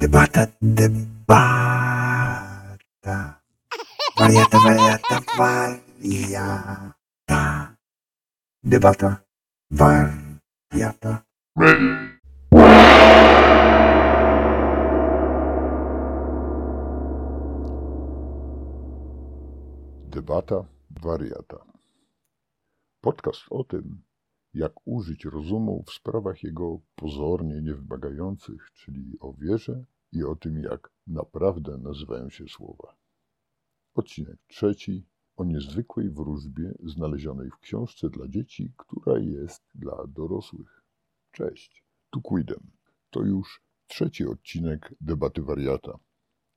Debata, debata. Wariata, wariata, wariata. Debata, wariata. Debata wariata. Podcast o tym, jak użyć rozumu w sprawach jego pozornie niewymagających, czyli o wierze i o tym, jak naprawdę nazywają się słowa. Odcinek trzeci o niezwykłej wróżbie znalezionej w książce dla dzieci, która jest dla dorosłych. Cześć, tu Quidem. To już trzeci odcinek debaty wariata.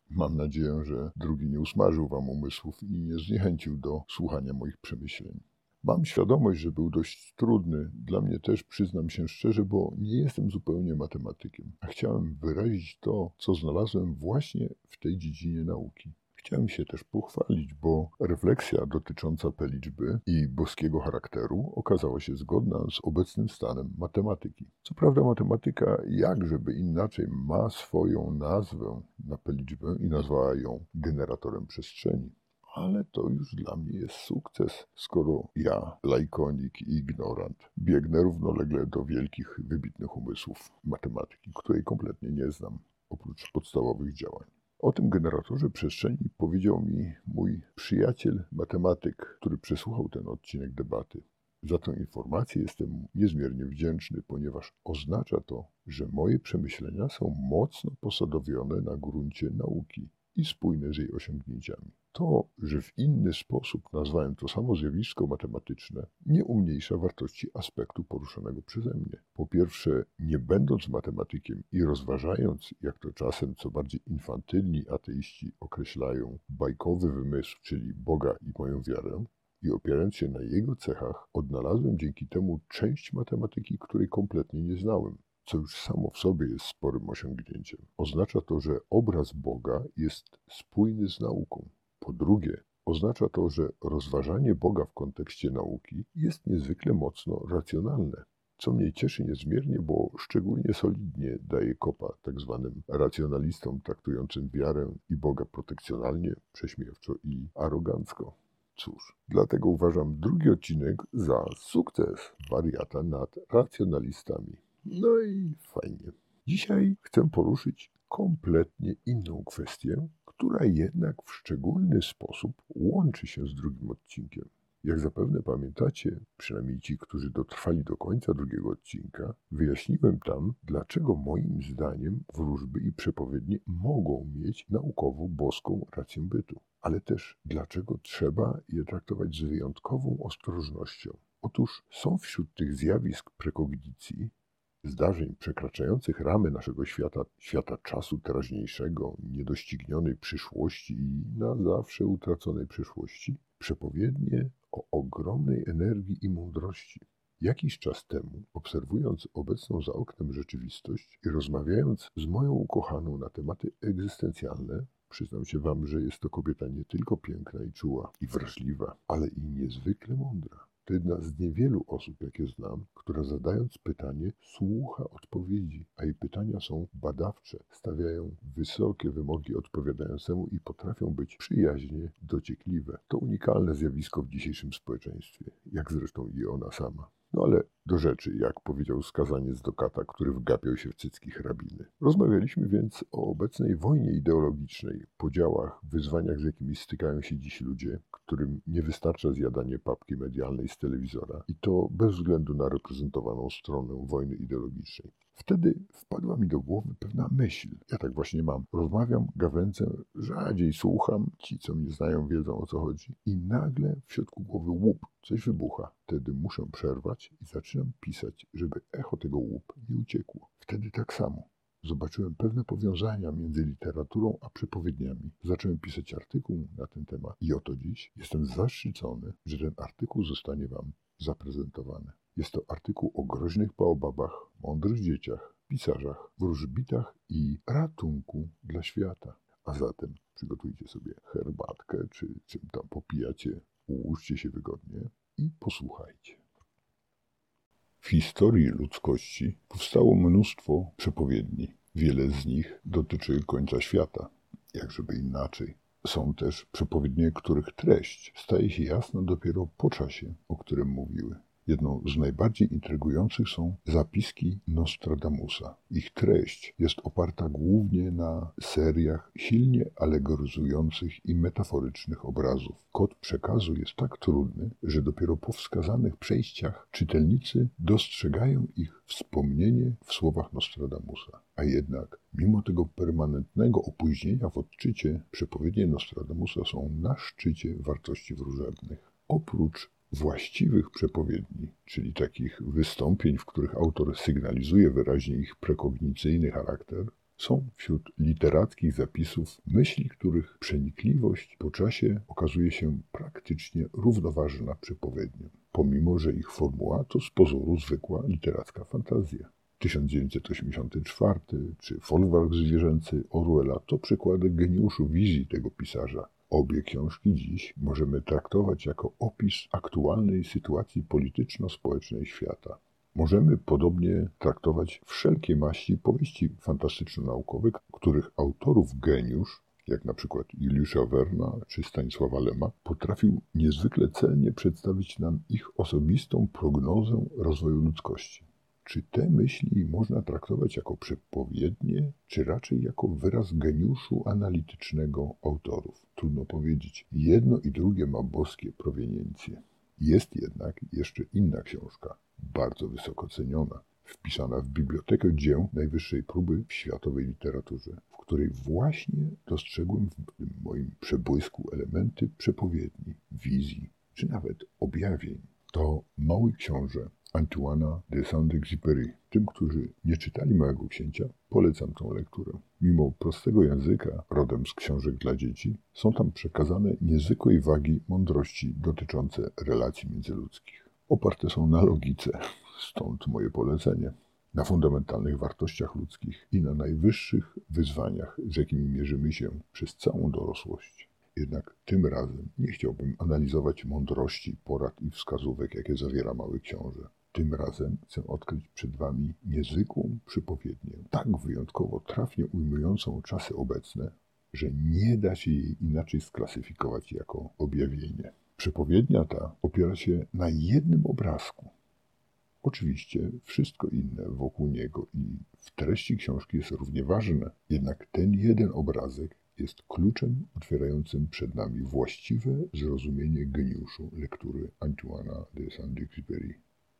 Mam nadzieję, że drugi nie usmażył wam umysłów i nie zniechęcił do słuchania moich przemyśleń. Mam świadomość, że był dość trudny. Dla mnie też przyznam się szczerze, bo nie jestem zupełnie matematykiem, a chciałem wyrazić to, co znalazłem właśnie w tej dziedzinie nauki. Chciałem się też pochwalić, bo refleksja dotycząca P liczby i boskiego charakteru okazała się zgodna z obecnym stanem matematyki. Co prawda matematyka, jakżeby inaczej, ma swoją nazwę na P liczbę i nazwała ją generatorem przestrzeni. Ale to już dla mnie jest sukces, skoro ja, lajkonik i ignorant, biegnę równolegle do wielkich, wybitnych umysłów matematyki, której kompletnie nie znam, oprócz podstawowych działań. O tym generatorze przestrzeni powiedział mi mój przyjaciel, matematyk, który przesłuchał ten odcinek debaty. Za tę informację jestem niezmiernie wdzięczny, ponieważ oznacza to, że moje przemyślenia są mocno posadowione na gruncie nauki i spójne z jej osiągnięciami. To, że w inny sposób nazwałem to samo zjawisko matematyczne, nie umniejsza wartości aspektu poruszonego przeze mnie. Po pierwsze, nie będąc matematykiem i rozważając, jak to czasem co bardziej infantylni ateiści określają, bajkowy wymysł, czyli Boga i moją wiarę, i opierając się na jego cechach, odnalazłem dzięki temu część matematyki, której kompletnie nie znałem co już samo w sobie jest sporym osiągnięciem. Oznacza to, że obraz Boga jest spójny z nauką. Po drugie, oznacza to, że rozważanie Boga w kontekście nauki jest niezwykle mocno racjonalne. Co mnie cieszy niezmiernie, bo szczególnie solidnie daje kopa tak zwanym racjonalistom traktującym wiarę i Boga protekcjonalnie, prześmiewczo i arogancko. Cóż, dlatego uważam drugi odcinek za sukces wariata nad racjonalistami. No i fajnie. Dzisiaj chcę poruszyć kompletnie inną kwestię, która jednak w szczególny sposób łączy się z drugim odcinkiem. Jak zapewne pamiętacie, przynajmniej ci, którzy dotrwali do końca drugiego odcinka, wyjaśniłem tam, dlaczego moim zdaniem wróżby i przepowiednie mogą mieć naukową boską rację bytu, ale też dlaczego trzeba je traktować z wyjątkową ostrożnością. Otóż są wśród tych zjawisk prekognicji zdarzeń przekraczających ramy naszego świata, świata czasu teraźniejszego, niedoścignionej przyszłości i na zawsze utraconej przeszłości, przepowiednie o ogromnej energii i mądrości. Jakiś czas temu, obserwując obecną za oknem rzeczywistość i rozmawiając z moją ukochaną na tematy egzystencjalne, przyznam się wam, że jest to kobieta nie tylko piękna i czuła i wrażliwa, ale i niezwykle mądra. To jedna z niewielu osób, jakie znam, która zadając pytanie, słucha odpowiedzi, a jej pytania są badawcze, stawiają wysokie wymogi odpowiadającemu i potrafią być przyjaźnie dociekliwe. To unikalne zjawisko w dzisiejszym społeczeństwie, jak zresztą i ona sama. No ale do rzeczy, jak powiedział skazaniec do kata, który wgapiał się w cycki hrabiny. Rozmawialiśmy więc o obecnej wojnie ideologicznej, podziałach, wyzwaniach, z jakimi stykają się dziś ludzie, którym nie wystarcza zjadanie papki medialnej z telewizora i to bez względu na reprezentowaną stronę wojny ideologicznej. Wtedy wpadła mi do głowy pewna myśl. Ja tak właśnie mam. Rozmawiam, gawędzę, rzadziej słucham. Ci, co mnie znają, wiedzą o co chodzi. I nagle w środku głowy łup, coś wybucha. Wtedy muszę przerwać i zaczynam pisać, żeby echo tego łup nie uciekło. Wtedy tak samo. Zobaczyłem pewne powiązania między literaturą a przepowiedniami. Zacząłem pisać artykuł na ten temat i oto dziś jestem zaszczycony, że ten artykuł zostanie Wam zaprezentowany. Jest to artykuł o groźnych baobabach, mądrych dzieciach, pisarzach, wróżbitach i ratunku dla świata. A zatem przygotujcie sobie herbatkę, czy czym tam popijacie, ułóżcie się wygodnie i posłuchajcie. W historii ludzkości powstało mnóstwo przepowiedni. Wiele z nich dotyczy końca świata, jakżeby inaczej. Są też przepowiednie, których treść staje się jasna dopiero po czasie, o którym mówiły. Jedną z najbardziej intrygujących są zapiski Nostradamusa. Ich treść jest oparta głównie na seriach silnie alegoryzujących i metaforycznych obrazów. Kod przekazu jest tak trudny, że dopiero po wskazanych przejściach czytelnicy dostrzegają ich wspomnienie w słowach Nostradamusa. A jednak, mimo tego permanentnego opóźnienia w odczycie, przepowiednie Nostradamusa są na szczycie wartości wróżebnych. Oprócz właściwych przepowiedni, czyli takich wystąpień, w których autor sygnalizuje wyraźnie ich prekognicyjny charakter, są wśród literackich zapisów myśli, których przenikliwość po czasie okazuje się praktycznie równoważna przepowiedniom, pomimo że ich formuła to z pozoru zwykła literacka fantazja. 1984 czy Folwark zwierzęcy Orwella to przykłady geniuszu wizji tego pisarza, Obie książki dziś możemy traktować jako opis aktualnej sytuacji polityczno-społecznej świata. Możemy podobnie traktować wszelkie maści powieści fantastyczno-naukowe, których autorów geniusz, jak na przykład Juliusza Werna czy Stanisława Lema, potrafił niezwykle celnie przedstawić nam ich osobistą prognozę rozwoju ludzkości. Czy te myśli można traktować jako przepowiednie, czy raczej jako wyraz geniuszu analitycznego autorów? Trudno powiedzieć. Jedno i drugie ma boskie proweniencje. Jest jednak jeszcze inna książka, bardzo wysoko ceniona, wpisana w bibliotekę dzieł najwyższej próby w światowej literaturze, w której właśnie dostrzegłem w tym moim przebłysku elementy przepowiedni, wizji, czy nawet objawień. To Mały Książę Antoana de Saint-Exupéry. Tym, którzy nie czytali Małego Księcia, polecam tą lekturę. Mimo prostego języka, rodem z książek dla dzieci, są tam przekazane niezwykłej wagi mądrości dotyczące relacji międzyludzkich. Oparte są na logice, stąd moje polecenie, na fundamentalnych wartościach ludzkich i na najwyższych wyzwaniach, z jakimi mierzymy się przez całą dorosłość. Jednak tym razem nie chciałbym analizować mądrości, porad i wskazówek, jakie zawiera Mały Książę. Tym razem chcę odkryć przed Wami niezwykłą przypowiednię, tak wyjątkowo trafnie ujmującą czasy obecne, że nie da się jej inaczej sklasyfikować jako objawienie. Przepowiednia ta opiera się na jednym obrazku. Oczywiście wszystko inne wokół niego i w treści książki jest równie ważne, jednak ten jeden obrazek jest kluczem otwierającym przed nami właściwe zrozumienie geniuszu lektury Antoana de Saint-Exupéry.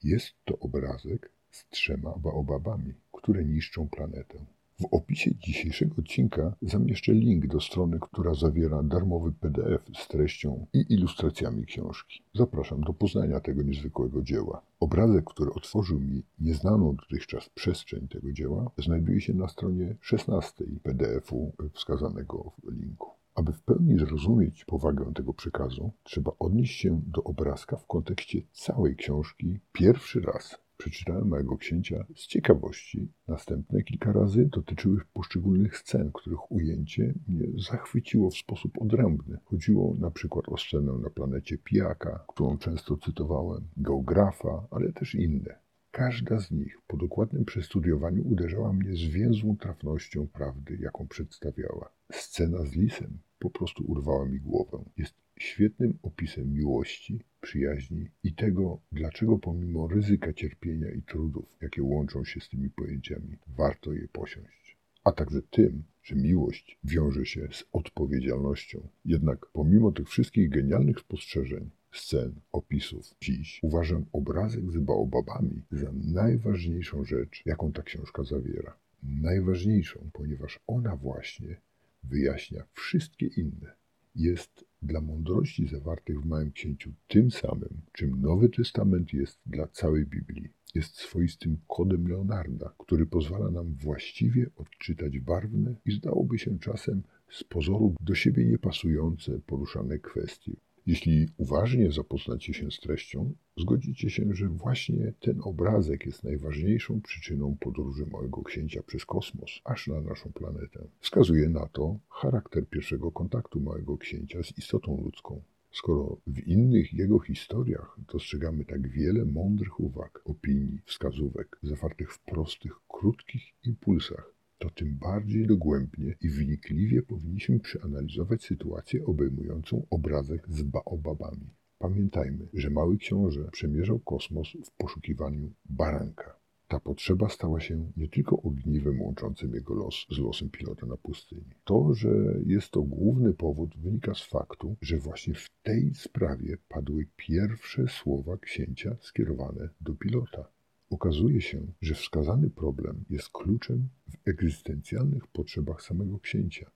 Jest to obrazek z trzema baobabami, które niszczą planetę. W opisie dzisiejszego odcinka zamieszczę link do strony, która zawiera darmowy PDF z treścią i ilustracjami książki. Zapraszam do poznania tego niezwykłego dzieła. Obrazek, który otworzył mi nieznaną dotychczas przestrzeń tego dzieła, znajduje się na stronie 16 PDF-u wskazanego w linku. Aby w pełni zrozumieć powagę tego przekazu, trzeba odnieść się do obrazka w kontekście całej książki pierwszy raz. Przeczytałem mojego księcia z ciekawości. Następne kilka razy dotyczyły poszczególnych scen, których ujęcie mnie zachwyciło w sposób odrębny. Chodziło na przykład o scenę na planecie Pijaka, którą często cytowałem, geografa, ale też inne. Każda z nich po dokładnym przestudiowaniu uderzała mnie zwięzłą trafnością prawdy, jaką przedstawiała. Scena z lisem po prostu urwała mi głowę. Jest świetnym opisem miłości, przyjaźni i tego, dlaczego pomimo ryzyka cierpienia i trudów, jakie łączą się z tymi pojęciami, warto je posiąść. A także tym, że miłość wiąże się z odpowiedzialnością. Jednak pomimo tych wszystkich genialnych spostrzeżeń, scen, opisów, dziś uważam obrazek z baobabami za najważniejszą rzecz, jaką ta książka zawiera. Najważniejszą, ponieważ ona właśnie wyjaśnia wszystkie inne. Jest dla mądrości zawartych w Małym Księciu tym samym, czym Nowy Testament jest dla całej Biblii. Jest swoistym kodem Leonarda, który pozwala nam właściwie odczytać barwne i zdałoby się czasem z pozoru do siebie niepasujące poruszane kwestie. Jeśli uważnie zapoznacie się z treścią, zgodzicie się, że właśnie ten obrazek jest najważniejszą przyczyną podróży Małego Księcia przez kosmos, aż na naszą planetę. Wskazuje na to charakter pierwszego kontaktu Małego Księcia z istotą ludzką. Skoro w innych jego historiach dostrzegamy tak wiele mądrych uwag, opinii, wskazówek, zawartych w prostych, krótkich impulsach, to tym bardziej dogłębnie i wnikliwie powinniśmy przeanalizować sytuację obejmującą obrazek z baobabami. Pamiętajmy, że mały książę przemierzał kosmos w poszukiwaniu baranka. Ta potrzeba stała się nie tylko ogniwem łączącym jego los z losem pilota na pustyni. To, że jest to główny powód, wynika z faktu, że właśnie w tej sprawie padły pierwsze słowa księcia skierowane do pilota. Okazuje się, że wskazany problem jest kluczem w egzystencjalnych potrzebach samego księcia.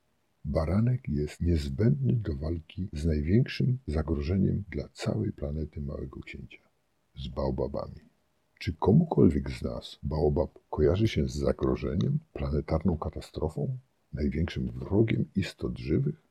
Baranek jest niezbędny do walki z największym zagrożeniem dla całej planety Małego Księcia z baobabami. Czy komukolwiek z nas baobab kojarzy się z zagrożeniem, planetarną katastrofą, największym wrogiem istot żywych?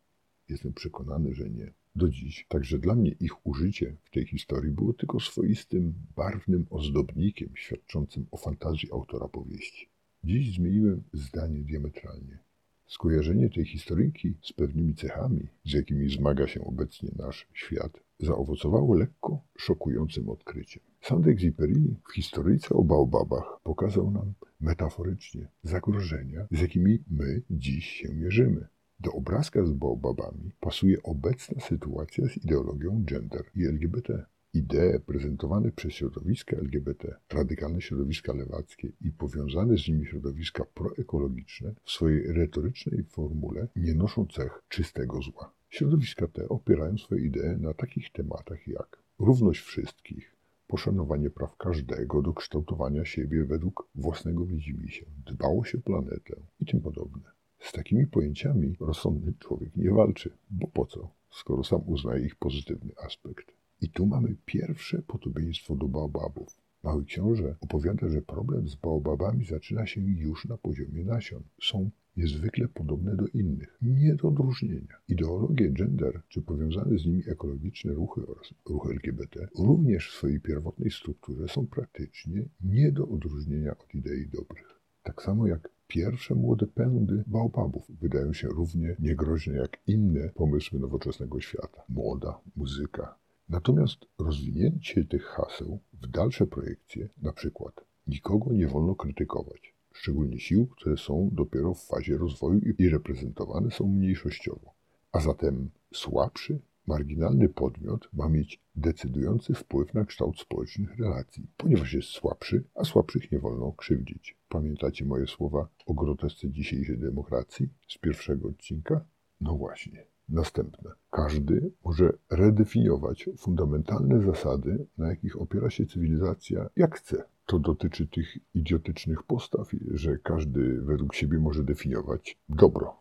Jestem przekonany, że nie. Do dziś, także dla mnie ich użycie w tej historii było tylko swoistym, barwnym ozdobnikiem świadczącym o fantazji autora powieści. Dziś zmieniłem zdanie diametralnie. Skojarzenie tej historyjki z pewnymi cechami, z jakimi zmaga się obecnie nasz świat, zaowocowało lekko szokującym odkryciem. Saint-Exupéry w historyjce o baobabach pokazał nam metaforycznie zagrożenia, z jakimi my dziś się mierzymy. Do obrazka z baobabami pasuje obecna sytuacja z ideologią gender i LGBT. Idee prezentowane przez środowiska LGBT, radykalne środowiska lewackie i powiązane z nimi środowiska proekologiczne w swojej retorycznej formule nie noszą cech czystego zła. Środowiska te opierają swoje idee na takich tematach jak równość wszystkich, poszanowanie praw każdego do kształtowania siebie według własnego widzimisię, dbałość o planetę i tym podobne. Z takimi pojęciami rozsądny człowiek nie walczy, bo po co, skoro sam uznaje ich pozytywny aspekt. I tu mamy pierwsze podobieństwo do baobabów. Mały książę opowiada, że problem z baobabami zaczyna się już na poziomie nasion. Są niezwykle podobne do innych, nie do odróżnienia. Ideologie gender, czy powiązane z nimi ekologiczne ruchy oraz ruchy LGBT, również w swojej pierwotnej strukturze są praktycznie nie do odróżnienia od idei dobrych. Tak samo jak pierwsze młode pędy baobabów wydają się równie niegroźne jak inne pomysły nowoczesnego świata. Moda, muzyka. Natomiast rozwinięcie tych haseł w dalsze projekcje, na przykład nikogo nie wolno krytykować, szczególnie sił, które są dopiero w fazie rozwoju i reprezentowane są mniejszościowo. A zatem słabszy, marginalny podmiot ma mieć decydujący wpływ na kształt społecznych relacji, ponieważ jest słabszy, a słabszych nie wolno krzywdzić. Pamiętacie moje słowa o grotesce dzisiejszej demokracji z pierwszego odcinka? No właśnie. Następne. Każdy może redefiniować fundamentalne zasady, na jakich opiera się cywilizacja, jak chce. To dotyczy tych idiotycznych postaw, że każdy według siebie może definiować dobro.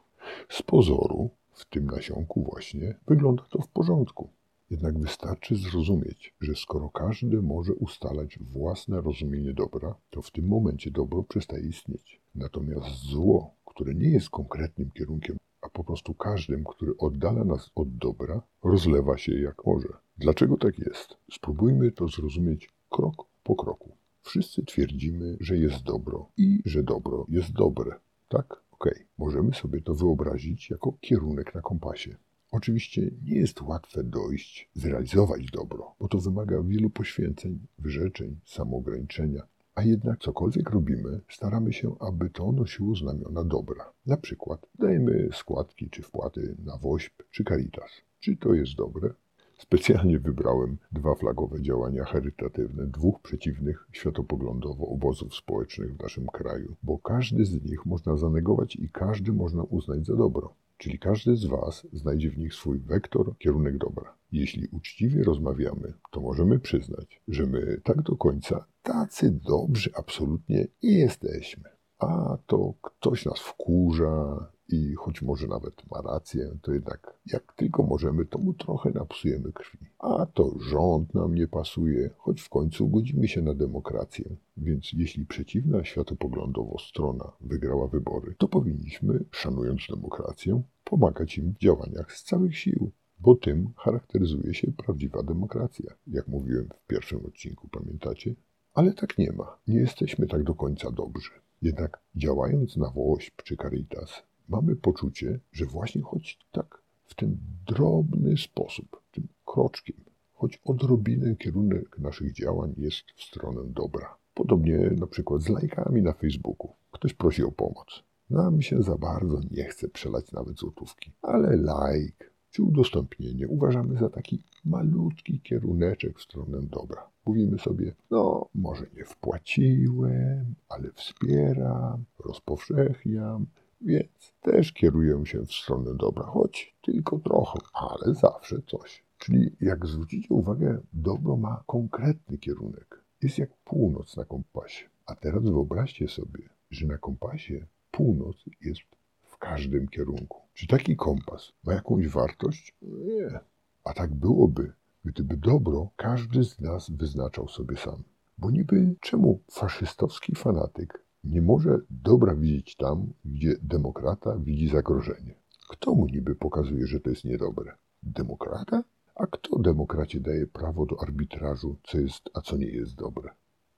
Z pozoru, w tym nasionku właśnie, wygląda to w porządku. Jednak wystarczy zrozumieć, że skoro każdy może ustalać własne rozumienie dobra, to w tym momencie dobro przestaje istnieć. Natomiast zło, które nie jest konkretnym kierunkiem, a po prostu każdym, który oddala nas od dobra, rozlewa się jak może. Dlaczego tak jest? Spróbujmy to zrozumieć krok po kroku. Wszyscy twierdzimy, że jest dobro i że dobro jest dobre. Tak? Okay. Możemy sobie to wyobrazić jako kierunek na kompasie. Oczywiście nie jest łatwe dojść, zrealizować dobro, bo to wymaga wielu poświęceń, wyrzeczeń, samoograniczenia. A jednak cokolwiek robimy, staramy się, aby to nosiło znamiona dobra. Na przykład dajemy składki czy wpłaty na WOŚP czy Caritas. Czy to jest dobre? Specjalnie wybrałem dwa flagowe działania charytatywne dwóch przeciwnych światopoglądowo obozów społecznych w naszym kraju, bo każdy z nich można zanegować i każdy można uznać za dobro. Czyli każdy z Was znajdzie w nich swój wektor, kierunek dobra. Jeśli uczciwie rozmawiamy, to możemy przyznać, że my tak do końca tacy dobrzy absolutnie nie jesteśmy. A to ktoś nas wkurza, i choć może nawet ma rację, to jednak jak tylko możemy, to mu trochę napsujemy krwi. A to rząd nam nie pasuje, choć w końcu godzimy się na demokrację. Więc jeśli przeciwna światopoglądowo strona wygrała wybory, to powinniśmy, szanując demokrację, pomagać im w działaniach z całych sił, bo tym charakteryzuje się prawdziwa demokracja, jak mówiłem w pierwszym odcinku, pamiętacie? Ale tak nie ma. Nie jesteśmy tak do końca dobrzy. Jednak działając na WOŚP czy Caritas, mamy poczucie, że właśnie choć tak w ten drobny sposób, tym kroczkiem, choć odrobinę kierunek naszych działań jest w stronę dobra. Podobnie na przykład z lajkami na Facebooku. Ktoś prosi o pomoc. Nam się za bardzo nie chce przelać nawet złotówki, ale like czy udostępnienie uważamy za taki malutki kieruneczek w stronę dobra. Mówimy sobie, no może nie wpłaciłem, ale wspieram, rozpowszechniam, więc też kieruję się w stronę dobra, choć tylko trochę, ale zawsze coś. Czyli jak zwrócicie uwagę, dobro ma konkretny kierunek. Jest jak północ na kompasie. A teraz wyobraźcie sobie, że na kompasie północ jest w każdym kierunku. Czy taki kompas ma jakąś wartość? Nie. A tak byłoby, gdyby dobro każdy z nas wyznaczał sobie sam. Bo niby czemu faszystowski fanatyk nie może dobra widzieć tam, gdzie demokrata widzi zagrożenie? Kto mu niby pokazuje, że to jest niedobre? Demokrata? A kto demokracie daje prawo do arbitrażu, co jest, a co nie jest dobre?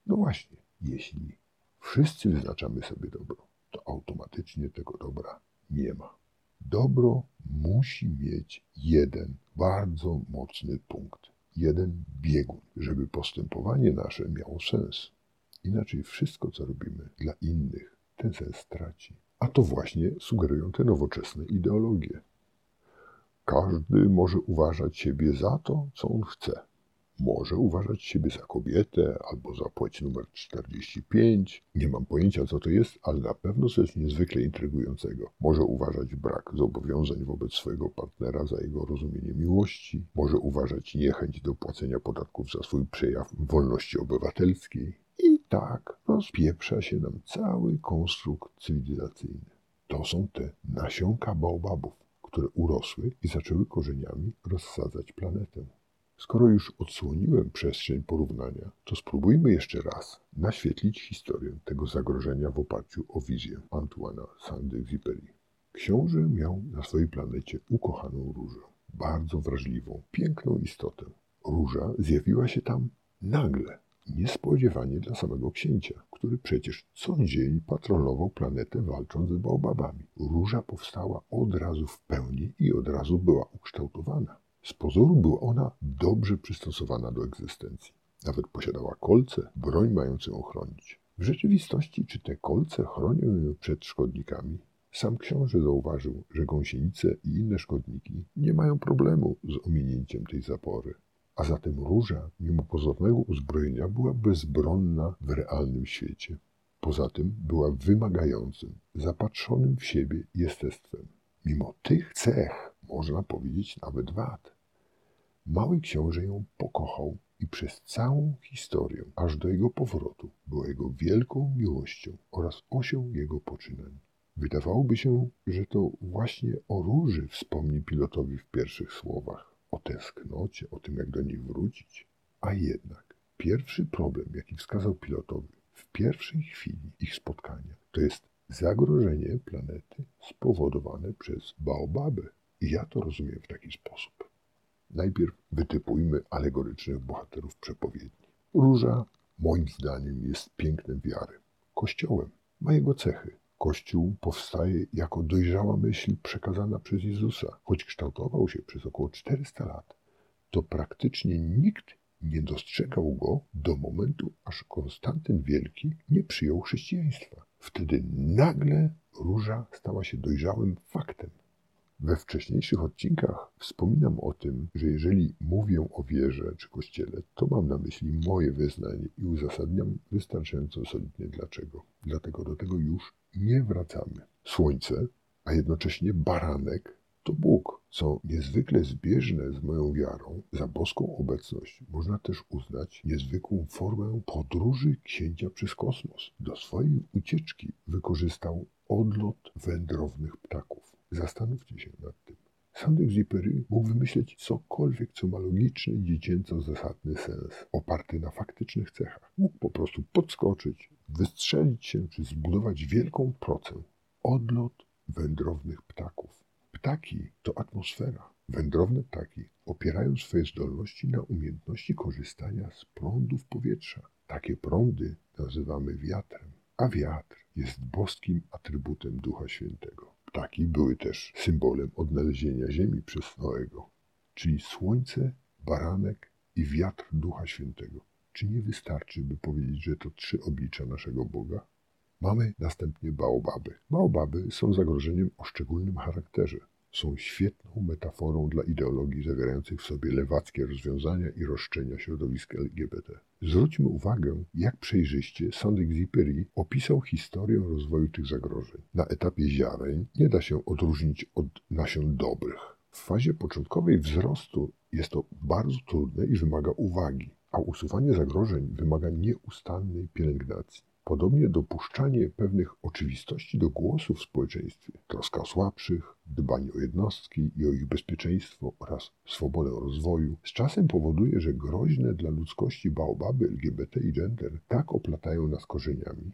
No właśnie, jeśli wszyscy wyznaczamy sobie dobro, to automatycznie tego dobra nie ma. Dobro musi mieć jeden bardzo mocny punkt, jeden biegun, żeby postępowanie nasze miało sens. Inaczej wszystko, co robimy dla innych, ten sens traci. A to właśnie sugerują te nowoczesne ideologie. Każdy może uważać siebie za to, co on chce. Może uważać siebie za kobietę albo za płeć numer 45. Nie mam pojęcia, co to jest, ale na pewno coś niezwykle intrygującego. Może uważać brak zobowiązań wobec swojego partnera za jego rozumienie miłości. Może uważać niechęć do płacenia podatków za swój przejaw wolności obywatelskiej. Tak rozpieprza się nam cały konstrukt cywilizacyjny. To są te nasionka baobabów, które urosły i zaczęły korzeniami rozsadzać planetę. Skoro już odsłoniłem przestrzeń porównania, to spróbujmy jeszcze raz naświetlić historię tego zagrożenia w oparciu o wizję Antoana Saint-Exupéry. Książę miał na swojej planecie ukochaną różę, bardzo wrażliwą, piękną istotę. Róża zjawiła się tam nagle, niespodziewanie dla samego księcia, który przecież co dzień patrolował planetę walcząc z baobabami. Róża powstała od razu w pełni i od razu była ukształtowana. Z pozoru była ona dobrze przystosowana do egzystencji. Nawet posiadała kolce, broń mającą ją chronić. W rzeczywistości, czy te kolce chronią ją przed szkodnikami? Sam książę zauważył, że gąsienice i inne szkodniki nie mają problemu z ominięciem tej zapory. A zatem róża, mimo pozornego uzbrojenia, była bezbronna w realnym świecie. Poza tym była wymagającym, zapatrzonym w siebie jestestwem. Mimo tych cech, można powiedzieć nawet wad, mały książę ją pokochał i przez całą historię, aż do jego powrotu, była jego wielką miłością oraz osią jego poczynań. Wydawałoby się, że to właśnie o róży wspomni pilotowi w pierwszych słowach, o tęsknocie, o tym, jak do niej wrócić. A jednak pierwszy problem, jaki wskazał pilotowi w pierwszej chwili ich spotkania, to jest zagrożenie planety spowodowane przez baobabę. I ja to rozumiem w taki sposób. Najpierw wytypujmy alegorycznych bohaterów przepowiedni. Róża, moim zdaniem, jest pięknem wiary, kościołem. Ma jego cechy. Kościół powstaje jako dojrzała myśl przekazana przez Jezusa. Choć kształtował się przez około 400 lat, to praktycznie nikt nie dostrzegał go do momentu, aż Konstantyn Wielki nie przyjął chrześcijaństwa. Wtedy nagle róża stała się dojrzałym faktem. We wcześniejszych odcinkach wspominam o tym, że jeżeli mówię o wierze czy kościele, to mam na myśli moje wyznanie i uzasadniam wystarczająco solidnie dlaczego. Dlatego do tego już nie wracamy. Słońce, a jednocześnie baranek to Bóg, co niezwykle zbieżne z moją wiarą, za boską obecność można też uznać niezwykłą formę podróży księcia przez kosmos. Do swojej ucieczki wykorzystał odlot wędrownych ptaków. Zastanówcie się nad tym. Saint-Exupéry mógł wymyśleć cokolwiek, co ma logiczny, dziecięco zasadny sens, oparty na faktycznych cechach. Mógł po prostu podskoczyć, wystrzelić się, czy zbudować wielką procę. Odlot wędrownych ptaków. Ptaki to atmosfera. Wędrowne ptaki opierają swoje zdolności na umiejętności korzystania z prądów powietrza. Takie prądy nazywamy wiatrem, a wiatr jest boskim atrybutem Ducha Świętego. Ptaki były też symbolem odnalezienia ziemi przez Noego, czyli słońce, baranek i wiatr Ducha Świętego. Czy nie wystarczy, by powiedzieć, że to trzy oblicza naszego Boga? Mamy następnie baobaby. Baobaby są zagrożeniem o szczególnym charakterze. Są świetną metaforą dla ideologii zawierających w sobie lewackie rozwiązania i roszczenia środowisk LGBT. Zwróćmy uwagę, jak przejrzyście Saint-Exupéry opisał historię rozwoju tych zagrożeń. Na etapie ziaren nie da się odróżnić od nasion dobrych. W fazie początkowej wzrostu jest to bardzo trudne i wymaga uwagi, a usuwanie zagrożeń wymaga nieustannej pielęgnacji. Podobnie dopuszczanie pewnych oczywistości do głosu w społeczeństwie, troska o słabszych, dbanie o jednostki i o ich bezpieczeństwo oraz swobodę rozwoju, z czasem powoduje, że groźne dla ludzkości baobaby LGBT i gender tak oplatają nas korzeniami,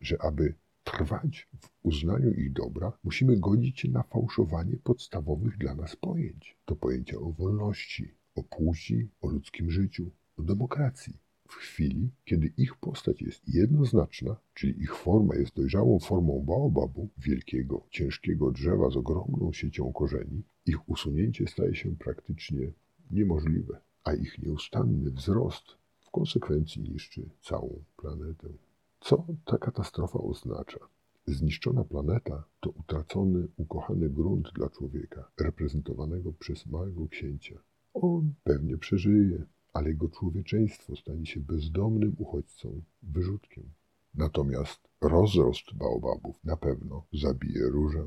że aby trwać w uznaniu ich dobra, musimy godzić się na fałszowanie podstawowych dla nas pojęć. To pojęcia o wolności, o płci, o ludzkim życiu, o demokracji. W chwili, kiedy ich postać jest jednoznaczna, czyli ich forma jest dojrzałą formą baobabu, wielkiego, ciężkiego drzewa z ogromną siecią korzeni, ich usunięcie staje się praktycznie niemożliwe, a ich nieustanny wzrost w konsekwencji niszczy całą planetę. Co ta katastrofa oznacza? Zniszczona planeta to utracony, ukochany grunt dla człowieka, reprezentowanego przez małego księcia. On pewnie przeżyje, ale jego człowieczeństwo stanie się bezdomnym uchodźcą, wyrzutkiem. Natomiast rozrost baobabów na pewno zabije różę.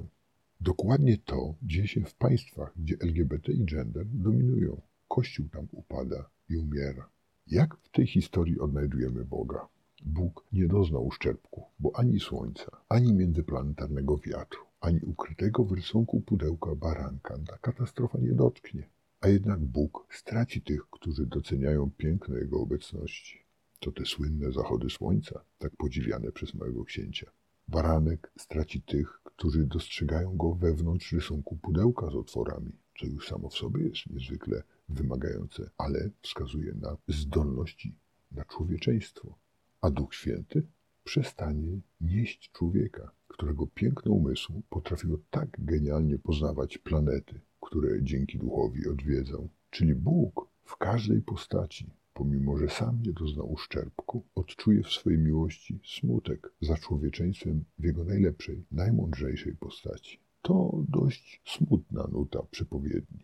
Dokładnie to dzieje się w państwach, gdzie LGBT i gender dominują. Kościół tam upada i umiera. Jak w tej historii odnajdujemy Boga? Bóg nie doznał uszczerbku, bo ani słońca, ani międzyplanetarnego wiatru, ani ukrytego w rysunku pudełka baranka ta katastrofa nie dotknie. A jednak Bóg straci tych, którzy doceniają piękno Jego obecności. To te słynne zachody słońca, tak podziwiane przez małego księcia. Baranek straci tych, którzy dostrzegają go wewnątrz rysunku pudełka z otworami, co już samo w sobie jest niezwykle wymagające, ale wskazuje na zdolności, na człowieczeństwo. A Duch Święty przestanie nieść człowieka, którego piękne umysłu potrafiło tak genialnie poznawać planety, które dzięki duchowi odwiedzał. Czyli Bóg w każdej postaci, pomimo że sam nie doznał uszczerbku, odczuje w swojej miłości smutek za człowieczeństwem w jego najlepszej, najmądrzejszej postaci. To dość smutna nuta przepowiedni.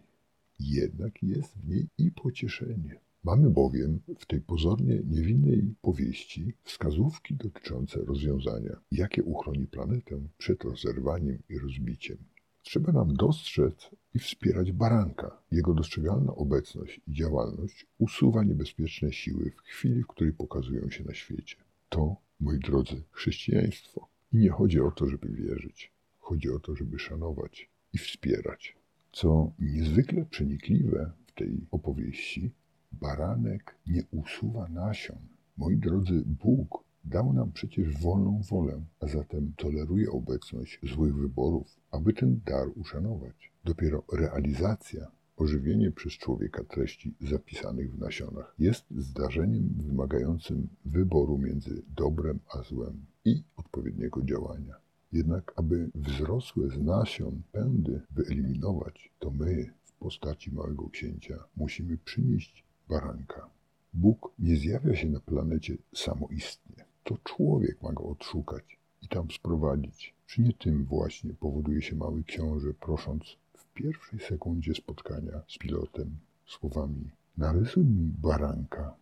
Jednak jest w niej i pocieszenie. Mamy bowiem w tej pozornie niewinnej powieści wskazówki dotyczące rozwiązania, jakie uchroni planetę przed rozerwaniem i rozbiciem. Trzeba nam dostrzec i wspierać baranka. Jego dostrzegalna obecność i działalność usuwa niebezpieczne siły w chwili, w której pokazują się na świecie. To, moi drodzy, chrześcijaństwo. I nie chodzi o to, żeby wierzyć. Chodzi o to, żeby szanować i wspierać. Co niezwykle przenikliwe w tej opowieści, baranek nie usuwa nasion. Moi drodzy, Bóg dał nam przecież wolną wolę, a zatem toleruje obecność złych wyborów, aby ten dar uszanować. Dopiero realizacja, ożywienie przez człowieka treści zapisanych w nasionach jest zdarzeniem wymagającym wyboru między dobrem a złem i odpowiedniego działania. Jednak, aby wzrosłe z nasion pędy wyeliminować, to my w postaci małego księcia musimy przynieść baranka. Bóg nie zjawia się na planecie samoistnie. To człowiek ma go odszukać i tam sprowadzić. Czy nie tym właśnie powoduje się mały książę, prosząc pierwszej sekundzie spotkania z pilotem słowami narysuj mi baranka.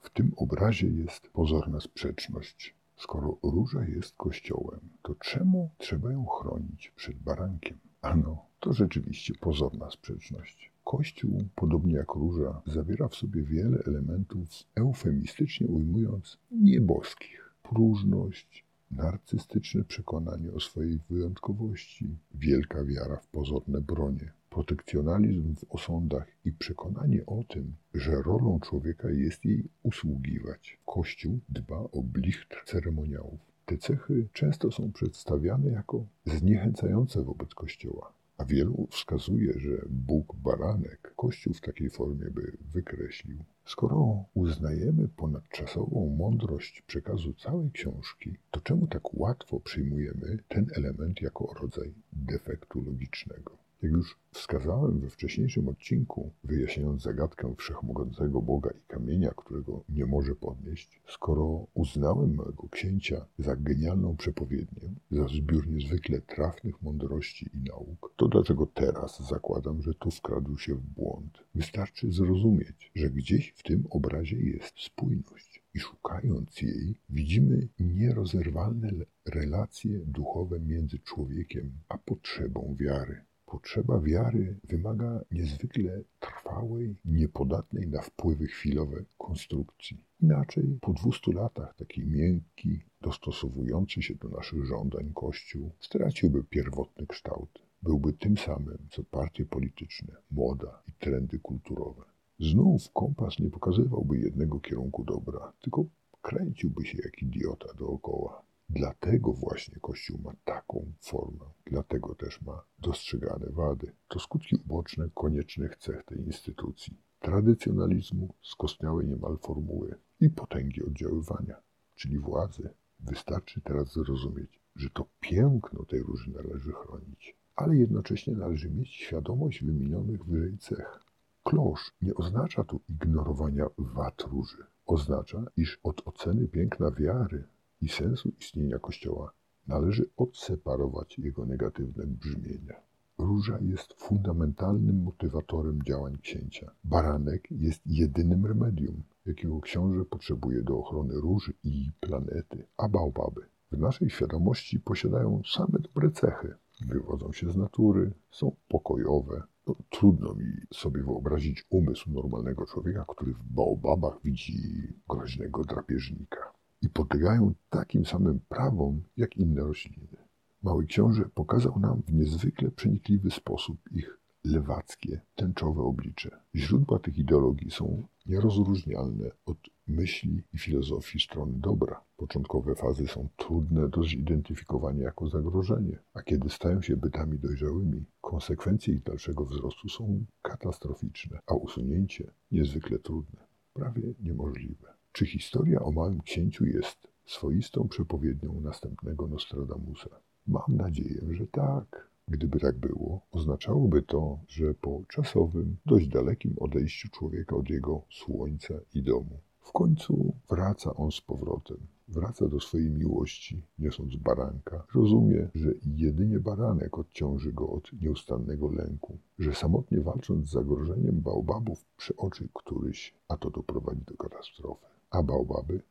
W tym obrazie jest pozorna sprzeczność. Skoro róża jest kościołem, to czemu trzeba ją chronić przed barankiem? Ano, to rzeczywiście pozorna sprzeczność. Kościół, podobnie jak róża, zawiera w sobie wiele elementów, eufemistycznie ujmując, nieboskich. Próżność, narcystyczne przekonanie o swojej wyjątkowości, wielka wiara w pozorne bronie, protekcjonalizm w osądach i przekonanie o tym, że rolą człowieka jest jej usługiwać. Kościół dba o blichtr ceremoniałów. Te cechy często są przedstawiane jako zniechęcające wobec Kościoła, a wielu wskazuje, że Bóg baranek Kościół w takiej formie by wykreślił. Skoro uznajemy ponadczasową mądrość przekazu całej książki, to czemu tak łatwo przyjmujemy ten element jako rodzaj defektu logicznego? Jak już wskazałem we wcześniejszym odcinku, wyjaśniając zagadkę wszechmogącego Boga i kamienia, którego nie może podnieść, skoro uznałem małego księcia za genialną przepowiednię, za zbiór niezwykle trafnych mądrości i nauk, to dlaczego teraz zakładam, że tu wkradł się w błąd? Wystarczy zrozumieć, że gdzieś w tym obrazie jest spójność i szukając jej, widzimy nierozerwalne relacje duchowe między człowiekiem a potrzebą wiary. Potrzeba wiary wymaga niezwykle trwałej, niepodatnej na wpływy chwilowe konstrukcji. Inaczej po 200 latach taki miękki, dostosowujący się do naszych żądań Kościół straciłby pierwotny kształt. Byłby tym samym, co partie polityczne, moda i trendy kulturowe. Znów kompas nie pokazywałby jednego kierunku dobra, tylko kręciłby się jak idiota dookoła. Dlatego właśnie Kościół ma taką formę, dlatego też ma dostrzegane wady. To skutki uboczne koniecznych cech tej instytucji. Tradycjonalizmu, skostniałej niemal formuły i potęgi oddziaływania, czyli władzy. Wystarczy teraz zrozumieć, że to piękno tej róży należy chronić, ale jednocześnie należy mieć świadomość wymienionych wyżej cech. Klosz nie oznacza tu ignorowania wad róży. Oznacza, iż od oceny piękna wiary i sensu istnienia Kościoła należy odseparować jego negatywne brzmienia. Róża jest fundamentalnym motywatorem działań księcia. Baranek jest jedynym remedium, jakiego książę potrzebuje do ochrony róży i planety, a baobaby w naszej świadomości posiadają same dobre cechy. Wywodzą się z natury, są pokojowe. No, trudno mi sobie wyobrazić umysł normalnego człowieka, który w baobabach widzi groźnego drapieżnika i podlegają takim samym prawom jak inne rośliny. Mały książę pokazał nam w niezwykle przenikliwy sposób ich lewackie, tęczowe oblicze. Źródła tych ideologii są nierozróżnialne od myśli i filozofii strony dobra. Początkowe fazy są trudne do zidentyfikowania jako zagrożenie, a kiedy stają się bytami dojrzałymi, konsekwencje ich dalszego wzrostu są katastroficzne, a usunięcie niezwykle trudne, prawie niemożliwe. Czy historia o małym księciu jest swoistą przepowiednią następnego Nostradamusa? Mam nadzieję, że tak. Gdyby tak było, oznaczałoby to, że po czasowym, dość dalekim odejściu człowieka od jego słońca i domu, w końcu wraca on z powrotem. Wraca do swojej miłości, niosąc baranka. Rozumie, że jedynie baranek odciąży go od nieustannego lęku, że samotnie walcząc z zagrożeniem baobabów przeoczy któryś, a to doprowadzi do katastrofy. A baobaby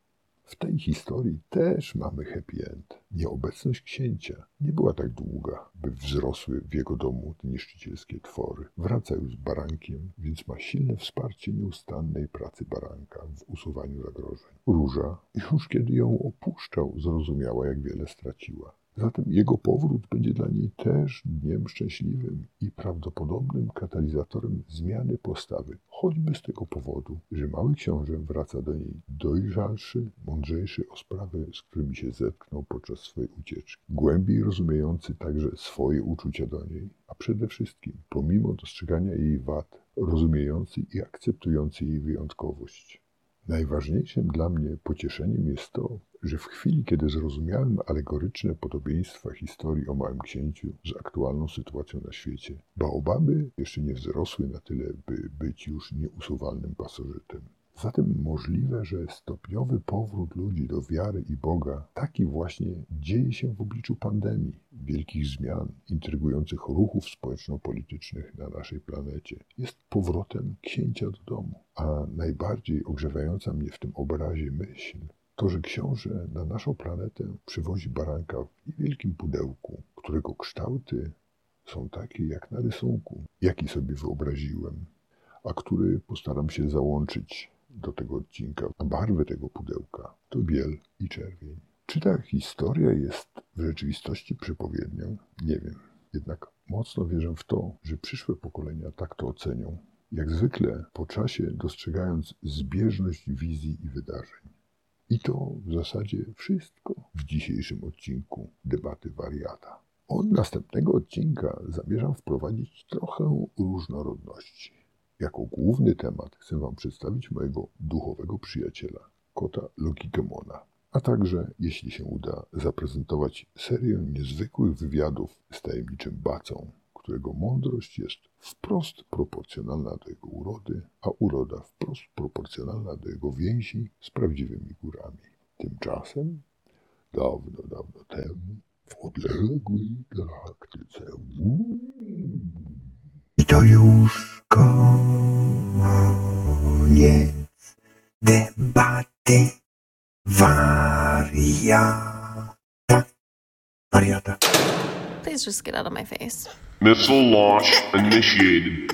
w tej historii też mamy happy end. Nieobecność księcia nie była tak długa, by wzrosły w jego domu niszczycielskie twory. Wraca już z barankiem, więc ma silne wsparcie nieustannej pracy baranka w usuwaniu zagrożeń. Róża, już kiedy ją opuszczał, zrozumiała, jak wiele straciła. Zatem jego powrót będzie dla niej też dniem szczęśliwym i prawdopodobnym katalizatorem zmiany postawy, choćby z tego powodu, że mały książę wraca do niej dojrzalszy, mądrzejszy o sprawy, z którymi się zetknął podczas swojej ucieczki, głębiej rozumiejący także swoje uczucia do niej, a przede wszystkim, pomimo dostrzegania jej wad, rozumiejący i akceptujący jej wyjątkowość. Najważniejszym dla mnie pocieszeniem jest to, że w chwili, kiedy zrozumiałem alegoryczne podobieństwa historii o Małym Księciu z aktualną sytuacją na świecie, baobaby jeszcze nie wzrosły na tyle, by być już nieusuwalnym pasożytem. Zatem możliwe, że stopniowy powrót ludzi do wiary i Boga taki właśnie dzieje się w obliczu pandemii, wielkich zmian, intrygujących ruchów społeczno-politycznych na naszej planecie. Jest powrotem księcia do domu. A najbardziej ogrzewająca mnie w tym obrazie myśl to, że książę na naszą planetę przywozi baranka w niewielkim pudełku, którego kształty są takie jak na rysunku, jaki sobie wyobraziłem, a który postaram się załączyć do tego odcinka. Barwy tego pudełka to biel i czerwień. Czy ta historia jest w rzeczywistości przepowiednią? Nie wiem. Jednak mocno wierzę w to, że przyszłe pokolenia tak to ocenią. Jak zwykle po czasie dostrzegając zbieżność wizji i wydarzeń. I to w zasadzie wszystko w dzisiejszym odcinku debaty wariata. Od następnego odcinka zamierzam wprowadzić trochę różnorodności. Jako główny temat chcę Wam przedstawić mojego duchowego przyjaciela, kota Logikemona, a także, jeśli się uda, zaprezentować serię niezwykłych wywiadów z tajemniczym Bacą, którego mądrość jest wprost proporcjonalna do jego urody, a uroda wprost proporcjonalna do jego więzi z prawdziwymi górami. Tymczasem, dawno, dawno temu, w odległej galaktyce. I to już koniec debaty wariata. Wariata. Please just get out of my face. Missile launch initiated.